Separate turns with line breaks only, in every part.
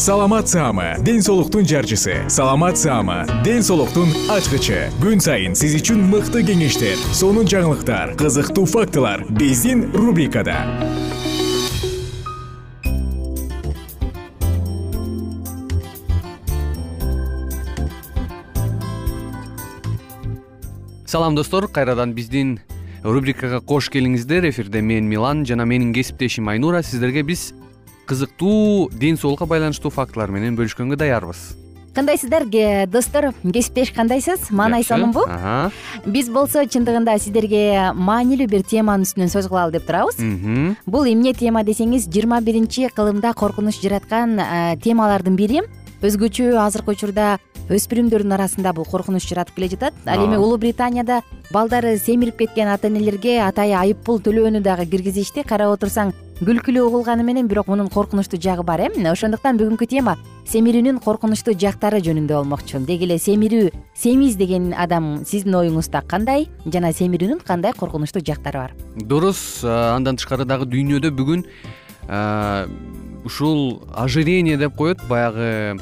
саламат саама ден соолуктун жарчысы. Саламат саама ден соолуктун ачкычы. Күн сайын сиз үчүн мыкты кеңештер сонун жаңылыктар кызыктуу фактылар биздин рубрикада.
Салам достор. Кайрадан биздин рубрикага кош келиңиздер. Эфирде мен милан жана менин кесиптешим айнура. Сиздерге биз кызыктуу ден соолукка байланыштуу фактылар менен бөлүшкөнгө даярбыз.
Кандайсыздар достор кесиптеш кандайсыз? Маанай сонунбу биз болсо чындыгында сиздерге маанилүү бир теманын үстүнөн сөз кылалы деп турабыз. Бул эмне тема десеңиз жыйырма биринчи кылымда коркунуч жараткан темалардын бири. Өзгөчө азыркы учурда өспүрүмдөрдүн арасында бул коркунуч жаратып келе жатат. Ал эми улуу британияда балдары семирип кеткен ата энелерге атайын айып пул төлөөнү дагы киргизишти карап отурсаң күлкүлүү угулганы менен бирок мунун коркунучтуу жагы бар э? Ошондуктан бүгүнкү тема семирүүнүн коркунучтуу жактары жөнүндө болмокчу деги эле семирүү семиз деген адам сиздин оюңузда кандай жана семирүүнүн кандай коркунучтуу жактары бар?
Дурус андан тышкары дагы дүйнөдө бүгүн ушул ожирение деп коет баягы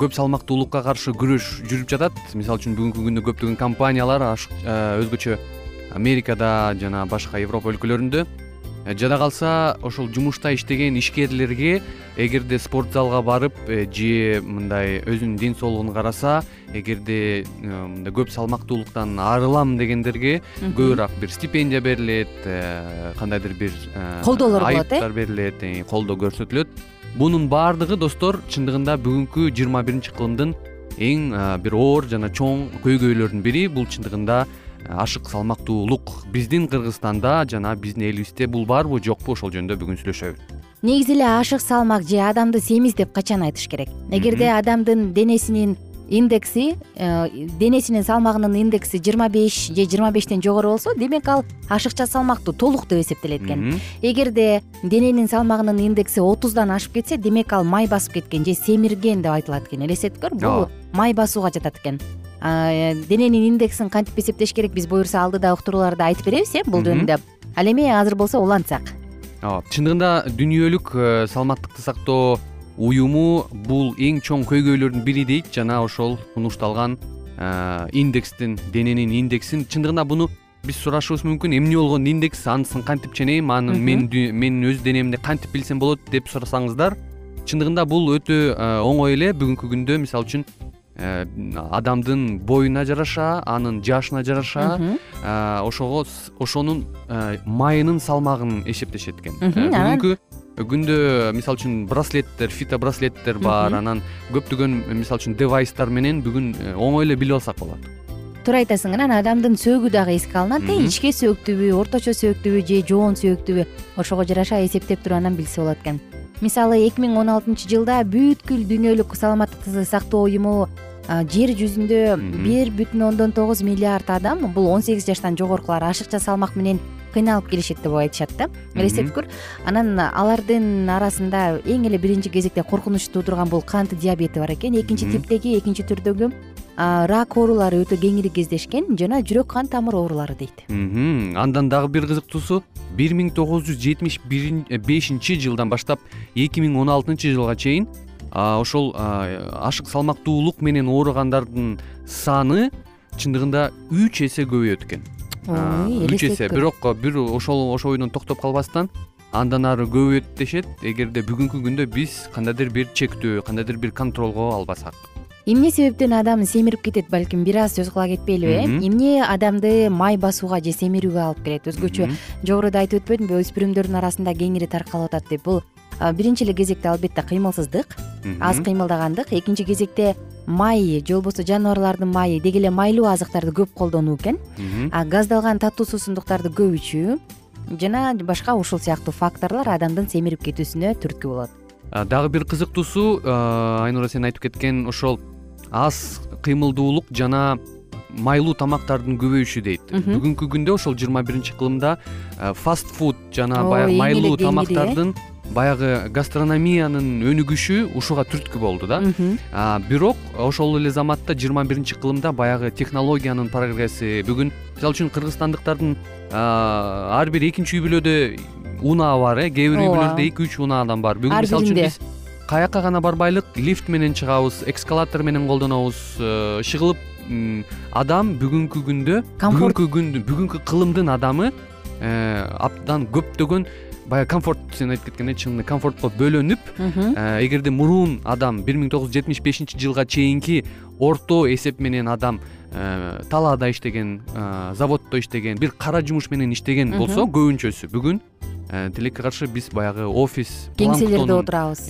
көп салмактуулукка каршы күрөш жүрүп жатат. Мисалы үчүн бүгүнкү күндө көптөгөн компаниялар өзгөчө америкада жана башка европа өлкөлөрүндө жада калса ошол жумушта иштеген ишкерлерге эгерде спорт залга барып э, же мындай өзүнүн ден соолугун караса эгерде э, мындай көп салмактуулуктан арылам дегендерге көбүрөөк бир стипендия берилет кандайдыр бир
колдоолор болот
э? айыптар берилет колдоо көрсөтүлөт. Бунун баардыгы достор чындыгында бүгүнкү жыйырма биринчи кылымдын эң бир оор жана чоң көйгөйлөрүнүн бири бул чындыгында ашык салмактуулук. Биздин кыргызстанда жана биздин элибизде бул барбы жокпу ошол жөнүндө бүгүн сүйлөшөбүз.
Негизи эле ашык салмак же адамды семиз деп качан айтыш керек? Эгерде адамдын денесинин индекси э, денесинин салмагынын индекси жыйырма беш же жыйырма бештен жогору болсо демек ал ашыкча салмактуу толук деп эсептелет экен эгерде дененин салмагынын индекси отуздан ашып кетсе демек ал май басып кеткен же семирген деп айтылат экен элестетип көр бул май басууга жатат экен дененин индексин кантип эсептеш керек биз буюрса алдыда уктурууларда айтып беребиз э бул жөнүндө ал эми азыр болсо улантсак.
Ооба чындыгында дүнүөлүк э, саламаттыкты сактоо уюму бул эң чоң көйгөйлөрдүн бири дейт. Жана ошол сунушталган э, индекстин дененин индексин. Чындыгында буну биз сурашыбыз мүмкүн. Эмне болгон индекс анысын кантип ченейм? Аны мен менин өз денемди кантип билсем болот деп сурасаңыздар. Чындыгында бул өтө оңой эле. Бүгүнкү күндө мисалы үчүн Э, адамдын боюна жараша анын жашына жараша э, ошого ошонун э, майынын салмагын эсептешет экен бүгүнкү күндө мисалы үчүн браслеттер фито браслеттер бар анан көптөгөн мисалы үчүн девайстар менен бүгүн оңой эле билип алсак болот.
Туура айтасың анан адамдын сөөгү дагы эске алынат э ичке сөөктүүбү орточо сөөктүүбү же жоон сөөктүүбү ошого жараша эсептеп туруп анан билсе болот экен. Мисалы эки миң он алтынчы жылда бүткүл дүйнөлүк саламаттыкты сактоо уюму жер жүзүндө бир бүтүн ондон тогуз миллиард адам бул он сегиз жаштан жогорукулар ашыкча салмак менен кыйналып келишет деп айтышат да. Элестетип көр анан алардын арасында эң эле биринчи кезекте коркунуч туудурган бул кант диабети бар экен. Экинчи типтеги экинчи түрдөгү рак оорулары өтө кеңири кездешкен жана жүрөк кан тамыр оорулары дейт.
Андан дагы бир кызыктуусу бир миң тогуз жүз жетимиш бешинчи жылдан баштап эки миң он алтынчы жылга чейин ошол ашык салмактуулук менен ооругандардын саны чындыгында үч эсе көбөйөт экен үч эсе. Бирок бир ошол ошол бойдон токтоп калбастан андан ары көбөйөт дешет эгерде бүгүнкү күндө биз кандайдыр бир чектөө кандайдыр бир контролго албасак.
Эмне себептен адам семирип кетет балким бир аз сөз кыла кетпейлиби э эмне адамды май басууга же семирүүгө алып келет? Өзгөчө жогоруда айтып өтпөдүмбү өспүрүмдөрдүн арасында кеңири таркалып атат деп. Бул биринчи эле кезекте албетте кыймылсыздык. Аз кыймылдагандык. Экинчи кезекте май же болбосо жаныбарлардын майы деги эле майлуу азыктарды көп колдонуу экен. Газдалган таттуу суусундуктарды көп ичүү. Жана башка ушул сыяктуу факторлор адамдын семирип кетүүсүнө түрткү болот.
Дагы бир кызыктуусу айнура сен айтып кеткен ошол аз кыймылдуулук жана майлуу тамактардын көбөйүшү дейт. Бүгүнкү күндө ошол жыйырма биринчи кылымда фаст фуд жана баягы майлуу тамактардын баягы гастрономиянын өнүгүшү ушуга түрткү болду да. Бирок ошол эле заматта жыйырма биринчи кылымда баягы технологиянын прогресси бүгүн мисалы үчүн кыргызстандыктардын ар бир экинчи үй бүлөдө унаа бар э кээ бир үй бүлөлөрдө эки үч унаадан бар. Бүгүн мисалы үчүн биз каяка гана барбайлык лифт менен чыгабыз эскалатор менен колдонобуз ышыгылып адам бүгүнкү күндө бүгүнкү күндү бүгүнкү кылымдын адамы э, абдан көптөгөн баягы комфорт сен айтып кеткендей чынында комфортко бөлөнүп э, эгерде мурун адам бир миң тогуз жүз жетимиш бешинчи жылга чейинки орто эсеп менен адам э, талаада иштеген э, заводдо иштеген бир кара жумуш менен иштеген болсо көбүнчөсү. Бүгүн тилекке каршы биз баягы офис
кеңселерде отурабыз.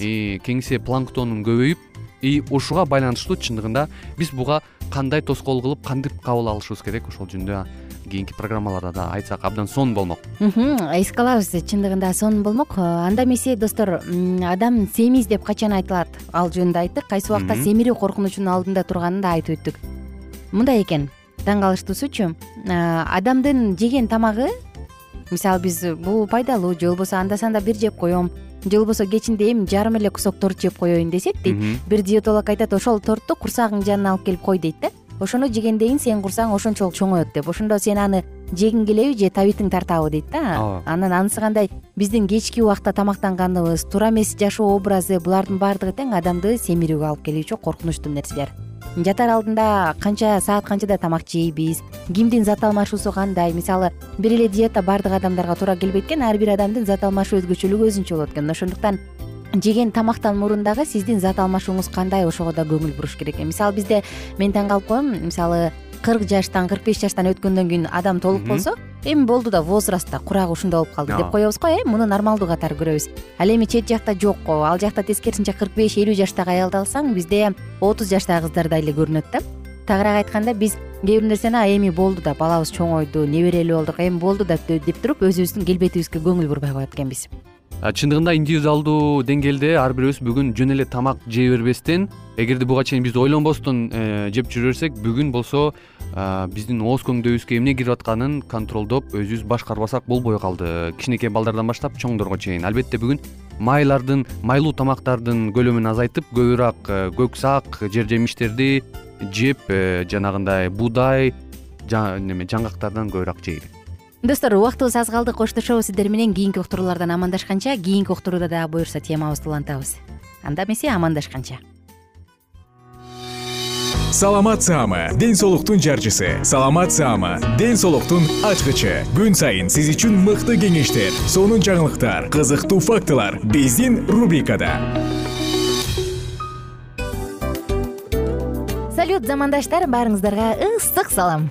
кеңсе планктонун көбөйүп и ушуга байланыштуу чындыгында биз буга кандай тоскоол кылып кантип кабыл алышыбыз керек ошол жөнүндө кийинки программаларда да айтсак абдан сонун болмок.
Эске алабыз чындыгында сонун болмок. Анда эмесе достор адам семиз деп качан айтылат? Ал жөнүндө айттык кайсы убакта семирүү коркунучунун алдында турганын да айтып өттүк. Мындай экен таң калыштуусучу адамдын жеген тамагы мисалы биз бул пайдалуу же болбосо анда санда бир жеп коем же болбосо кечинде эми жарым эле кусок торт жеп коеюн десек дейт. Бир диетолог айтат ошол тортту курсагыңдын жанына алып келип кой дейт да ошону жегендейин сенин курсагың ошончолук чоңоет деп. Ошондо сен аны жегиң келеби же табитиң тартабы дейт да. Ооба. Анан анысы кандай биздин кечки убакта тамактанганыбыз туура эмес жашоо образы булардын баардыгы тең адамды семирүүгө алып келүүчү коркунучтуу нерселер. Жатар алдында канча саат канчада тамак жейбиз? Кимдин зат алмашуусу кандай? Мисалы бир эле диета баардык адамдарга туура келбейт экен ар бир адамдын зат алмашуу өзгөчөлүгү өзүнчө болот экен. Ошондуктан жеген тамактан мурун дагы сиздин зат алмашууңуз кандай? Ошого да көңүл буруш керек экен мисалы бизде мен таң калып коем мисалы кырк жаштан кырк беш жаштан өткөндөн кийин адам толук болсо эми болду да возраст да курагы ушундай болуп калды деп коебуз го э. Муну нормалдуу катары көрөбүз. Ал эми чет жакта жок ал жакта тескерисинче кырк беш элүү жаштагы аялды алсаң бизде отуз жаштагы кыздардай эле көрүнөт да. Тагыраак айтканда биз кээ бир нерсени эми болду да балабыз чоңойду неберелүү болдук эми болду да деп туруп өзүбүздүн келбетибизге көңүл бурбай коет экенбиз
чындыгында индивидуалдуу деңгээлде ар бирибиз бүгүн жөн эле тамак жей бербестен эгерде буга чейин биз ойлонбостон э, жеп жүрө берсек бүгүн болсо биздин ооз көңдөбүзгө эмне кирип атканын контролдоп өзүбүз башкарбасак болбой калды. Кичинекей балдардан баштап чоңдорго чейин. Албетте бүгүн майлардын майлуу тамактардын көлөмүн азайтып көбүрөөк э, көк сак жер жемиштерди жеп э, жанагындай буудай неме жаңгактардан көбүрөөк жейли
достор убактыбыз аз калды. Коштошобуз сиздер менен кийинки уктуруулардан амандашканча кийинки уктурууда дагы буюрса темабызды улантабыз анда эмесе амандашканча.
Саламат саама ден соолуктун жарчысы. Саламат саама ден соолуктун ачкычы. Күн сайын сиз үчүн мыкты кеңештер сонун жаңылыктар кызыктуу фактылар биздин рубрикада.
Салют замандаштар баарыңыздарга ысык салам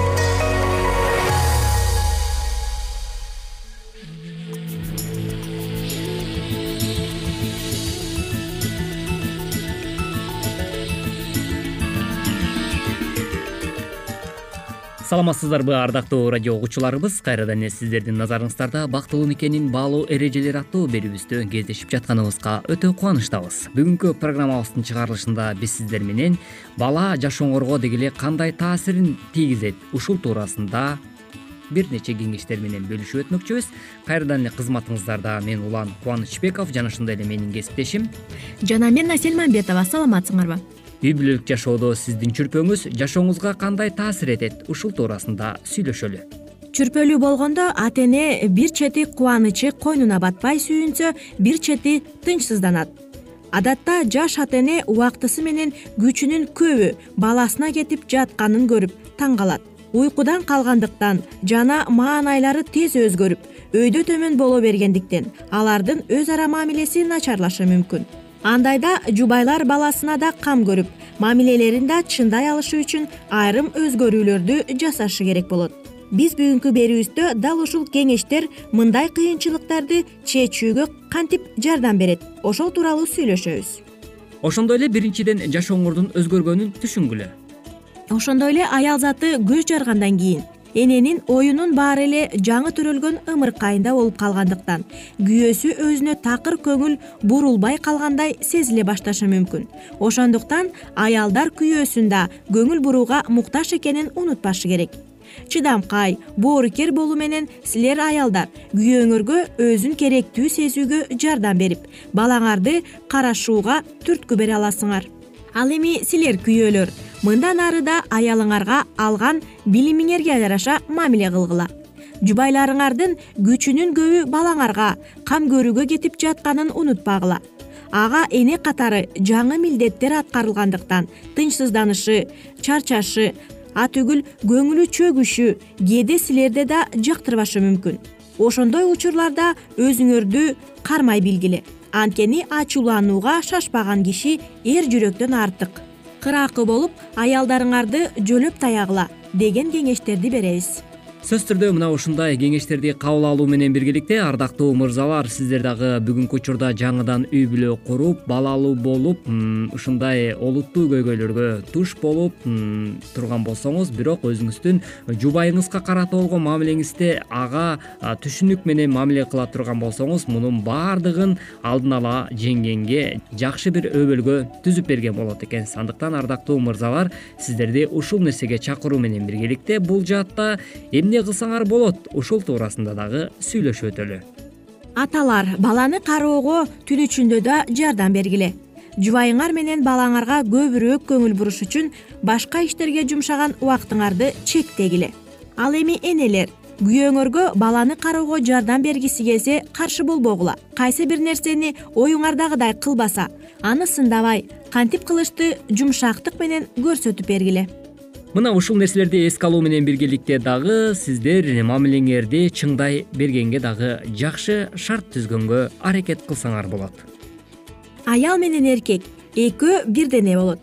саламатсыздарбы ардактуу радио угуучуларыбыз. Кайрадан эле сиздердин назарыңыздарда бактылуу никенин баалуу эрежелери аттуу берүүбүздө кездешип жатканыбызга өтө кубанычтабыз. Бүгүнкү программабыздын чыгарылышында биз сиздер менен бала жашооңорго деги эле кандай таасирин тийгизет ушул туурасында бир нече кеңештер менен бөлүшүп өтмөкчүбүз. Кайрадан эле кызматыңыздарда мен улан кубанычбеков жана ошондой эле менин кесиптешим.
Жана мен асель мамбетова саламатсыңарбы
үй бүлөлүк жашоодо сиздин чүрпөңүз жашооңузга кандай таасир этет? Ушул туурасында сүйлөшөлү.
Чүрпөлүү болгондо ата эне бир чети кубанычы койнуна батпай сүйүнсө бир чети тынчсызданат. Адатта жаш ата эне убактысы менен күчүнүн көбү баласына кетип жатканын көрүп таң калат уйкудан калгандыктан жана маанайлары тез өзгөрүп өйдө төмөн боло бергендиктен алардын өз ара мамилеси начарлашы мүмкүн андайда жубайлар баласына да кам көрүп мамилелерин да чындай алышы үчүн айрым өзгөрүүлөрдү жасашы керек болот. Биз бүгүнкү берүүбүздө дал ушул кеңештер мындай кыйынчылыктарды чечүүгө кантип жардам берет? Ошол тууралуу сүйлөшөбүз.
Ошондой эле биринчиден жашооңордун өзгөргөнүн түшүнгүлө.
Ошондой эле аял заты көз жаргандан кийин эненин оюнун баары эле жаңы төрөлгөн ымыркайында болуп калгандыктан. Күйөөсү өзүнө такыр көңүл бурулбай калгандай сезиле башташы мүмкүн. Ошондуктан аялдар күйөөсүн да көңүл бурууга муктаж экенин унутпашы керек. Чыдамкай боорукер болуу менен силер аялдар күйөөңөргө өзүн керектүү сезүүгө жардам берип балаңарды карашууга түрткү бере аласыңар. Ал эми силер күйөөлөр мындан ары да аялыңарга алган билимиңерге жараша мамиле кылгыла. Жубайларыңардын күчүнүн көбү балаңарга кам көрүүгө кетип жатканын унутпагыла. Ага эне катары жаңы милдеттер аткарылгандыктан тынчсызданышы чарчашы атүгүл көңүлү чөгүшү кээде силерде да жактырбашы мүмкүн. Ошондой учурларда өзүңөрдү кармай билгиле анткени ачууланууга шашпаган киши эр жүрөктөн артык кыракы болуп аялдарыңарды жөлөп таягыла деген кеңештерди беребиз
сөзсүз түрдө мына ушундай кеңештерди кабыл алуу менен биргеликте ардактуу мырзалар сиздер дагы бүгүнкү учурда жаңыдан үй бүлө куруп балалуу болуп ушундай олуттуу көйгөйлөргө туш болуп турган болсоңуз бирок өзүңүздүн жубайыңызга карата болгон мамилеңизде ага түшүнүк менен мамиле кыла турган болсоңуз мунун баардыгын алдын ала жеңгенге жакшы бир өбөлгө түзүп берген болот экенсиз андыктан ардактуу мырзалар сиздерди ушул нерсеге чакыруу менен биргеликте бул жаатта эмне кылсаңар болот? Ушул туурасында дагы сүйлөшүп өтөлү.
Аталар баланы кароого түн ичинде да жардам бергиле. Жубайыңар менен балаңарга көбүрөөк көңүл буруш үчүн башка иштерге жумшаган убактыңарды чектегиле. Ал эми энелер күйөөңөргө баланы кароого жардам бергиси келсе каршы болбогула. Кайсы бир нерсени оюңардагыдай кылбаса аны сындабай кантип кылышты жумшактык менен көрсөтүп бергиле
мына ушул нерселерди эске алуу менен биргеликте дагы сиздер мамилеңерди чыңдай бергенге дагы жакшы шарт түзгөнгө аракет кылсаңар болот.
Аял менен эркек экөө бир дене болот.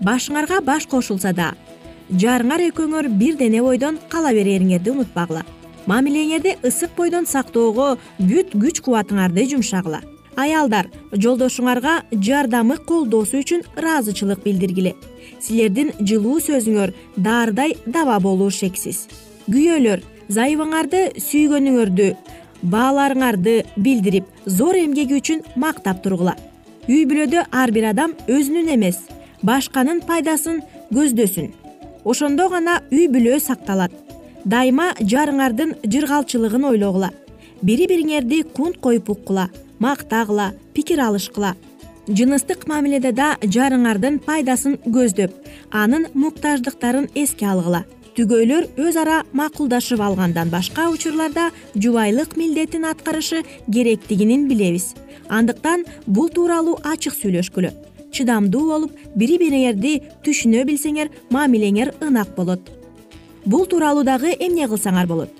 Башыңарга баш кошулса да жарыңар экөөңөр бир дене бойдон кала берээриңерди унутпагыла. Мамилеңерди ысык бойдон сактоого бүт күч кубатыңарды жумшагыла аялдар жолдошуңарга жардамы колдоосу үчүн ыраазычылык билдиргиле. Силердин жылуу сөзүңөр даарыдай даба болуу шексиз. Күйөөлөр зайыбыңарды сүйгөнүңөрдү бааларыңарды билдирип зор эмгеги үчүн мактап тургула. Үй бүлөдө ар бир адам өзүнүн эмес башканын пайдасын көздөсүн. Ошондо гана үй бүлө сакталат. Дайыма жарыңардын жыргалчылыгын ойлогула бири бириңерди кунт коюп уккула мактагыла пикир алышкыла. Жыныстык мамиледе да жарыңардын пайдасын көздөп анын муктаждыктарын эске алгыла. Түгөйлөр өз ара макулдашып алгандан башка учурларда жубайлык милдетин аткарышы керектигин билебиз. Андыктан бул тууралуу ачык сүйлөшкүлө. Чыдамдуу болуп бири бириңерди түшүнө билсеңер мамилеңер ынак болот. Бул тууралуу дагы эмне кылсаңар болот?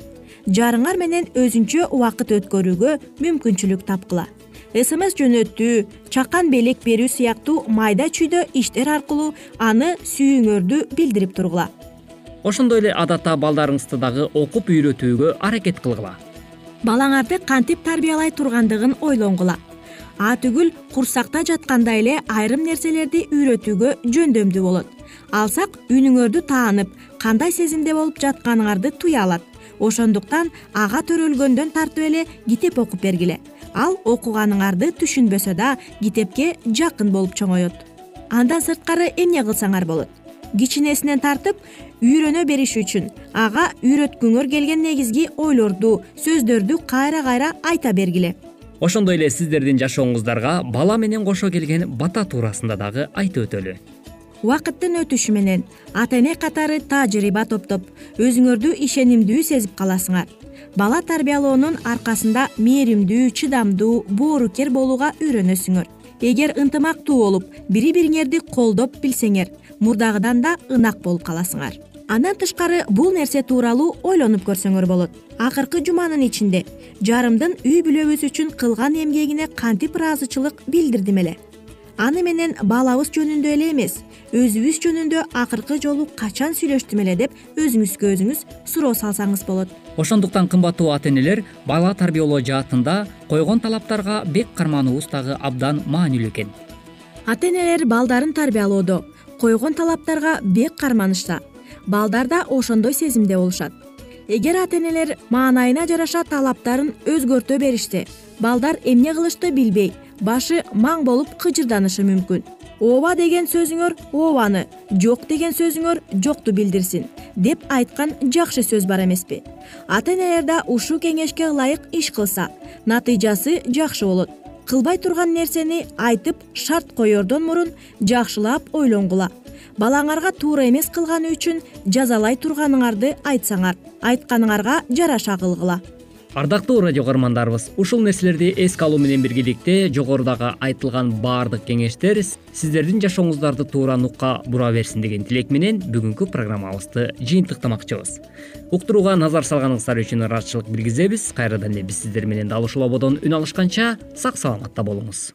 Жарыңар менен өзүнчө убакыт өткөрүүгө мүмкүнчүлүк тапкыла смс жөнөттүү чакан белек берүү сыяктуу майда чүйдө иштер аркылуу аны сүйүүңөрдү билдирип тургула.
Ошондой эле адатта балдарыңызды дагы окуп үйрөтүүгө аракет кылгыла.
Балаңарды кантип тарбиялай тургандыгын ойлонгула. Атүгүл курсакта жатканда эле айрым нерселерди үйрөтүүгө жөндөмдүү болот. Алсак үнүңөрдү таанып кандай сезимде болуп жатканыңарды туя алат. Ошондуктан ага төрөлгөндөн тартып эле китеп окуп бергиле ал окуганыңарды түшүнбөсө да китепке жакын болуп чоңоет. Андан сырткары эмне кылсаңар болот? Кичинесинен тартып үйрөнө бериш үчүн ага үйрөткүңөр келген негизги ойлорду сөздөрдү кайра кайра айта бергиле.
Ошондой эле сиздердин жашооңуздарга бала менен кошо келген бата туурасында дагы айтып өтөлү.
Убакыттын өтүшү менен ата эне катары тажрыйба топтоп өзүңөрдү ишенимдүү сезип каласыңар бала тарбиялоонун аркасында мээримдүү чыдамдуу боорукер болууга үйрөнөсүңөр. Эгер ынтымактуу болуп бири бириңерди колдоп билсеңер мурдагыдан да ынак болуп каласыңар. Андан тышкары бул нерсе тууралуу ойлонуп көрсөңөр болот. Акыркы жуманын ичинде жарымдын үй бүлөбүз үчүн кылган эмгегине кантип ыраазычылык билдирдим эле аны менен балабыз жөнүндө эле эмес өзүбүз жөнүндө акыркы жолу качан сүйлөштүм эле деп өзүңүзгө өзүңүз суроо салсаңыз болот.
Ошондуктан кымбаттуу ата энелер бала тарбиялоо жаатында койгон талаптарга бек кармануубуз дагы абдан маанилүү экен.
Ата энелер балдарын тарбиялоодо койгон талаптарга бек карманышса балдар да ошондой сезимде болушат эгер ата энелер маанайына жараша талаптарын өзгөртө беришсе балдар эмне кылышты билбей башы маң болуп кыжырданышы мүмкүн. Ооба деген сөзүңөр ообаны жок деген сөзүңөр жокту билдирсин деп айткан жакшы сөз бар эмеспи. Ата энелер да ушул кеңешке ылайык иш кылса натыйжасы жакшы болот. Кылбай турган нерсени айтып шарт коердон мурун жакшылап ойлонгула балаңарга туура эмес кылганы үчүн жазалай турганыңарды айтсаңар. Айтканыңарга жараша кылгыла.
Ардактуу радио каармандарыбыз ушул нерселерди эске алуу менен биргеликте жогорудагы айтылган баардык кеңештер сиздердин жашооңуздарды туура нукка бура берсин деген тилек менен бүгүнкү программабызды жыйынтыктамакчыбыз. Уктурууга назар салганыңыздар үчүн ыраазычылык билгизебиз. Кайрадан эле биз сиздер менен дал ушул ободон үн алышканча сак саламатта болуңуз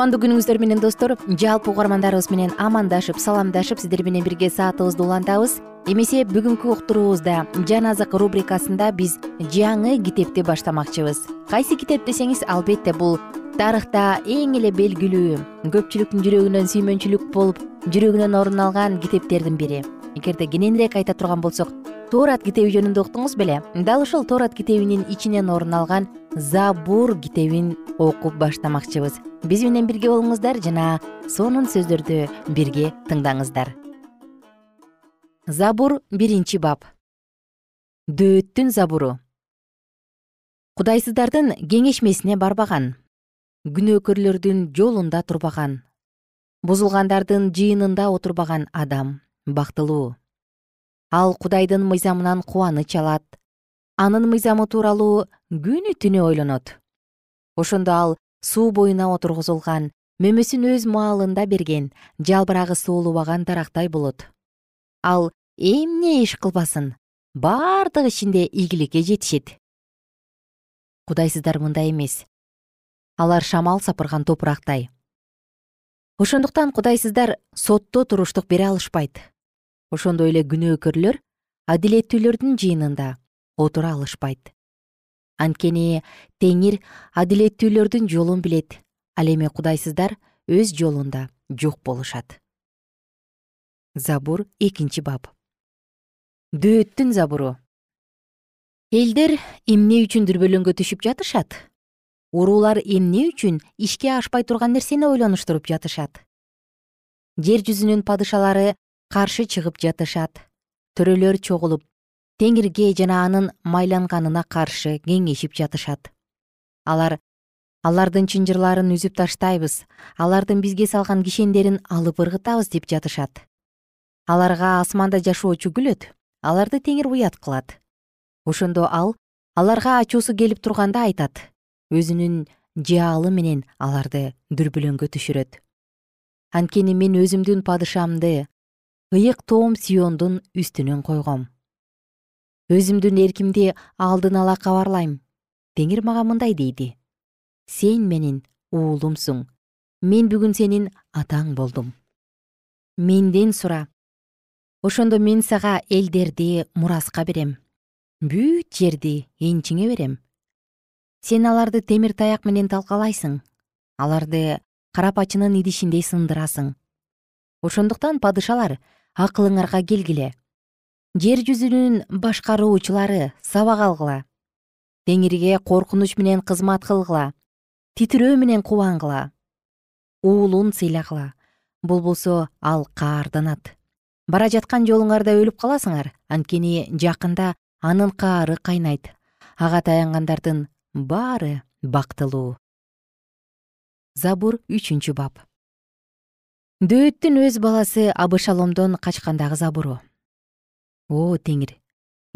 кутмандуу күнүңүздөр менен достор жалпы угармандарыбыз менен амандашып саламдашып сиздер менен бирге саатыбызды улантабыз. Эмесе бүгүнкү уктуруубузда жан азык рубрикасында биз жаңы китепти баштамакчыбыз. Кайсы китеп десеңиз албетте бул тарыхта эң эле белгилүү көпчүлүктүн жүрөгүнөн сүймөнчүлүк болуп жүрөгүнөн орун алган китептердин бири. Эгерде кененирээк айта турган болсок тоорат китеби жөнүндө уктуңуз беле? Дал ушул тоорат китебинин ичинен орун алган забур китебин окуп баштамакчыбыз. Биз менен бирге болуңуздар жана сонун сөздөрдү бирге тыңдаңыздар. Забур биринчи бап. Дөөттүн забуру. Кудайсыздардын кеңешмесине барбаган күнөөкөрлөрдүн жолунда турбаган бузулгандардын жыйынында отурбаган адам бактылуу. Ал кудайдын мыйзамынан кубаныч алат анын мыйзамы тууралуу күнү түнү ойлонот. Ошондо ал суу боюна отургузулган мөмөсүн өз маалында берген жалбырагы суулубаган дарактай болот. Ал эмне иш кылбасын? Бардык ишинде ийгиликке жетишет. Кудайсыздар мындай эмес. Алар шамал сапырган топурактай. Ошондуктан кудайсыздар сотто туруштук бере алышпайт. Ошондой эле күнөөкөрлөр адилеттүүлөрдүн жыйынында отура алышпайт. Анткени теңир адилеттүүлөрдүн жолун билет ал эми кудайсыздар өз жолунда жок болушат. Забур экинчи бап. Дөөттүн забуру. Элдер эмне үчүн дүрбөлөңгө түшүп жатышат? Уруулар эмне үчүн ишке ашпай турган нерсени ойлонуштуруп жатышат? Жер жүзүнүн падышалары каршы чыгып жатышат. Төрөлөр чогулуп теңирге жана анын майланганына каршы кеңешип жатышат. Алар алардын чынжырларын үзүп таштайбыз алардын бизге салган кишендерин алып ыргытабыз деп жатышат. Аларга асманда жашоочу күлөт аларды теңир уят кылат. Ошондо ал аларга ачуусу келип турганда айтат өзүнүн жаалы менен аларды дүрбөлөңгө түшүрөт. Анткени мен өзүмдүн падышамды ыйык тоом сиондун үстүнөн койгом өзүмдүн эркимди алдын ала кабарлайм. Теңир мага мындай дейди. Сен менин уулумсуң. Мен бүгүн сенин атаң болдум менден сура. Ошондо мен сага элдерди мураска берем. Бүт жерди энчиңе берем. Сен аларды темир таяк менен талкалайсың. Аларды карапачынын идишиндей сындырасың. Ошондуктан падышалар акылыңарга келгиле жер жүзүнүн башкаруучулары сабак алгыла теңирге коркунуч менен кызмат кылгыла титирөө менен кубангыла уулун сыйлагыла. Болбосо ал каарданат бара жаткан жолуңарда өлүп каласыңар анткени жакында анын каары кайнайт. Ага таянгандардын баары бактылуу. Забур үчүнчү бап. Дөөттүн өз баласы абышаломдон качкандагы забуру о теңир.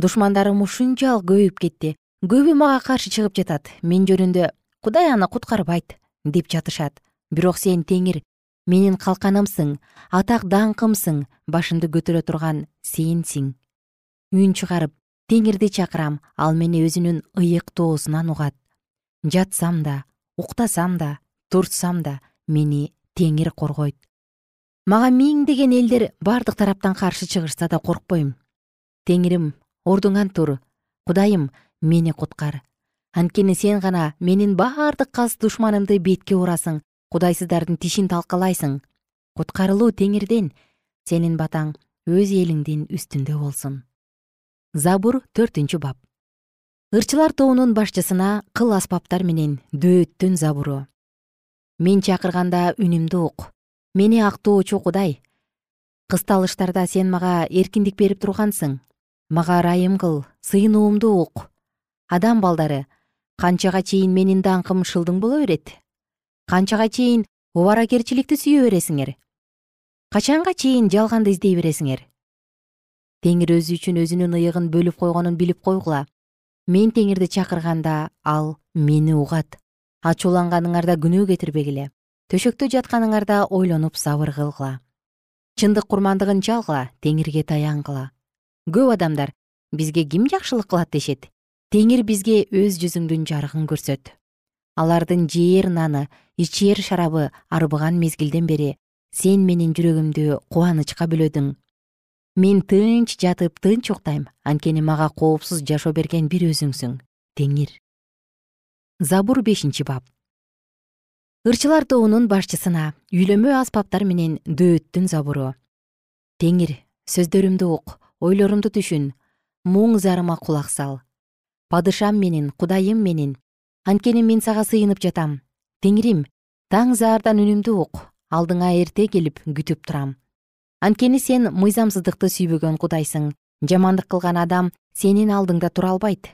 Душмандарым ушунчалык көбөйүп кетти. Көбү мага каршы чыгып жатат. Мен жөнүндө кудай аны куткарбайт деп жатышат. Бирок сен теңир менин калканымсың атак даңкымсың башымды көтөрө турган сенсиң. Үн чыгарып теңирди чакырам ал мени өзүнүн ыйык тоосунан угат. Жатсам да уктасам да турсам да мени теңир коргойт. Мага миңдеген элдер бардык тараптан каршы чыгышса да коркпойм теңирим ордуңан тур кудайым мени куткар. Анткени сен гана менин бардык кас душманымды бетке урасың кудайсыздардын тишин талкалайсың. Куткарылуу теңирден сенин батаң өз элиңдин үстүндө болсун. Забур төртүнчү бап. Ырчылар тобунун башчысына кыл аспаптар менен дөөттүн забуру. Мен чакырганда үнүмдү ук. Мени актоочу кудай. Кысталыштарда сен мага эркиндик берип тургансың мага ырайым кыл сыйынуумду ук. Адам балдары канчага чейин менин даңкым шылдың боло берет? Канчага чейин убаракерчиликти сүйө бересиңер? Качанга чейин жалганды издей бересиңер? Теңир өзү үчүн өзүнүн ыйыгын бөлүп койгонун билип койгула. Мен теңирди чакырганда ал мени угат. Ачууланганыңарда күнөө кетирбегиле. Төшөктө жатканыңарда ойлонуп сабыр кылгыла. Чындык курмандыгын чалгыла теңирге таянгыла көп адамдар бизге ким жакшылык кылат дешет? Теңир бизге өз жүзүңдүн жарыгын көрсөт. Алардын жээр наны ичээр шарабы арбыган мезгилден бери сен менин жүрөгүмдү кубанычка бөлөдүң. Мен тынч жатып тынч уктайм анткени мага коопсуз жашоо берген бир өзүңсүң теңир. Забур бешинчи бап. Ырчылар тобунун башчысына үйлөнмө аспаптар менен дөөттүн забуру. Теңир сөздөрүмдү ук ойлорумду түшүн. Муң зарыма кулак сал. Падышам менен кудайым менен анткени мен сага сыйынып жатам. Теңирим таң заардан үнүмдү ук. Алдыңа эрте келип күтүп турам. Анткени сен мыйзамсыздыкты сүйбөгөн кудайсың. Жамандык кылган адам сенин алдыңда тура албайт.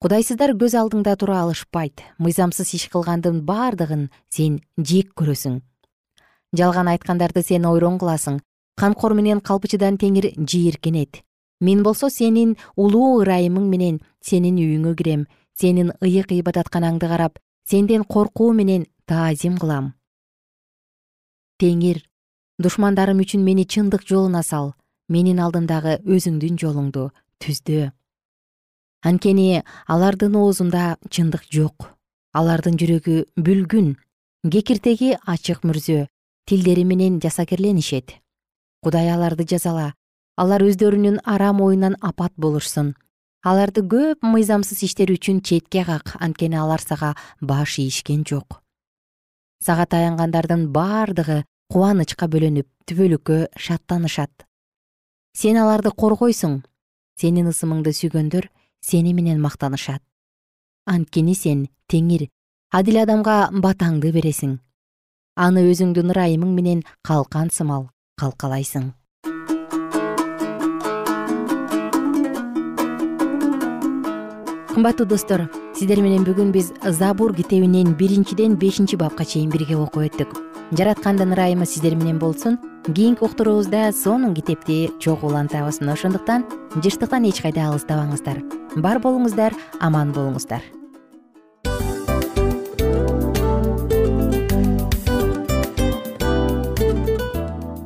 Кудайсыздар көз алдыңда тура алышпайт. Мыйзамсыз иш кылгандын бардыгын сен жек көрөсүң. Жалган айткандарды сен ойрон кыласың камкор менен калпчыдан теңир жийиркенет. Мен болсо сенин улуу ырайымың менен сенин үйүңө кирем сенин ыйык ибадатканаңды карап сенден коркуу менен таазим кылам. Теңир душмандарым үчүн мени чындык жолуна сал менин алдымдагы өзүңдүн жолуңду түздө анткени алардын оозунда чындык жок алардын жүрөгү бүлгүн кекиртеги ачык мүрзө тилдери менен жасакерленишет кудай аларды жазала. Алар өздөрүнүн арам оюнан апат болушсун. Аларды көп мыйзамсыз иштери үчүн четке как анткени алар сага баш ийишкен жок. Сага таянгандардын бардыгы кубанычка бөлөнүп түбөлүккө шаттанышат. Сен аларды коргойсуң. Сенин ысымыңды сүйгөндөр сени менен мактанышат. Анткени сен теңир адил адамга батаңды бересиң. Аны өзүңдүн ырайымың менен калкан сымал калкалайсың. Кымбаттуу достор сиздер менен бүгүн биз забур китебинен биринчиден бешинчи бапка чейин бирге окуп өттүк. Жараткандын ырайымы сиздер менен болсун кийинки уктуруубузда сонун китепти чогуу улантабыз мына ошондуктан жыштыктан эч кайда алыстабаңыздар бар болуңуздар аман болуңуздар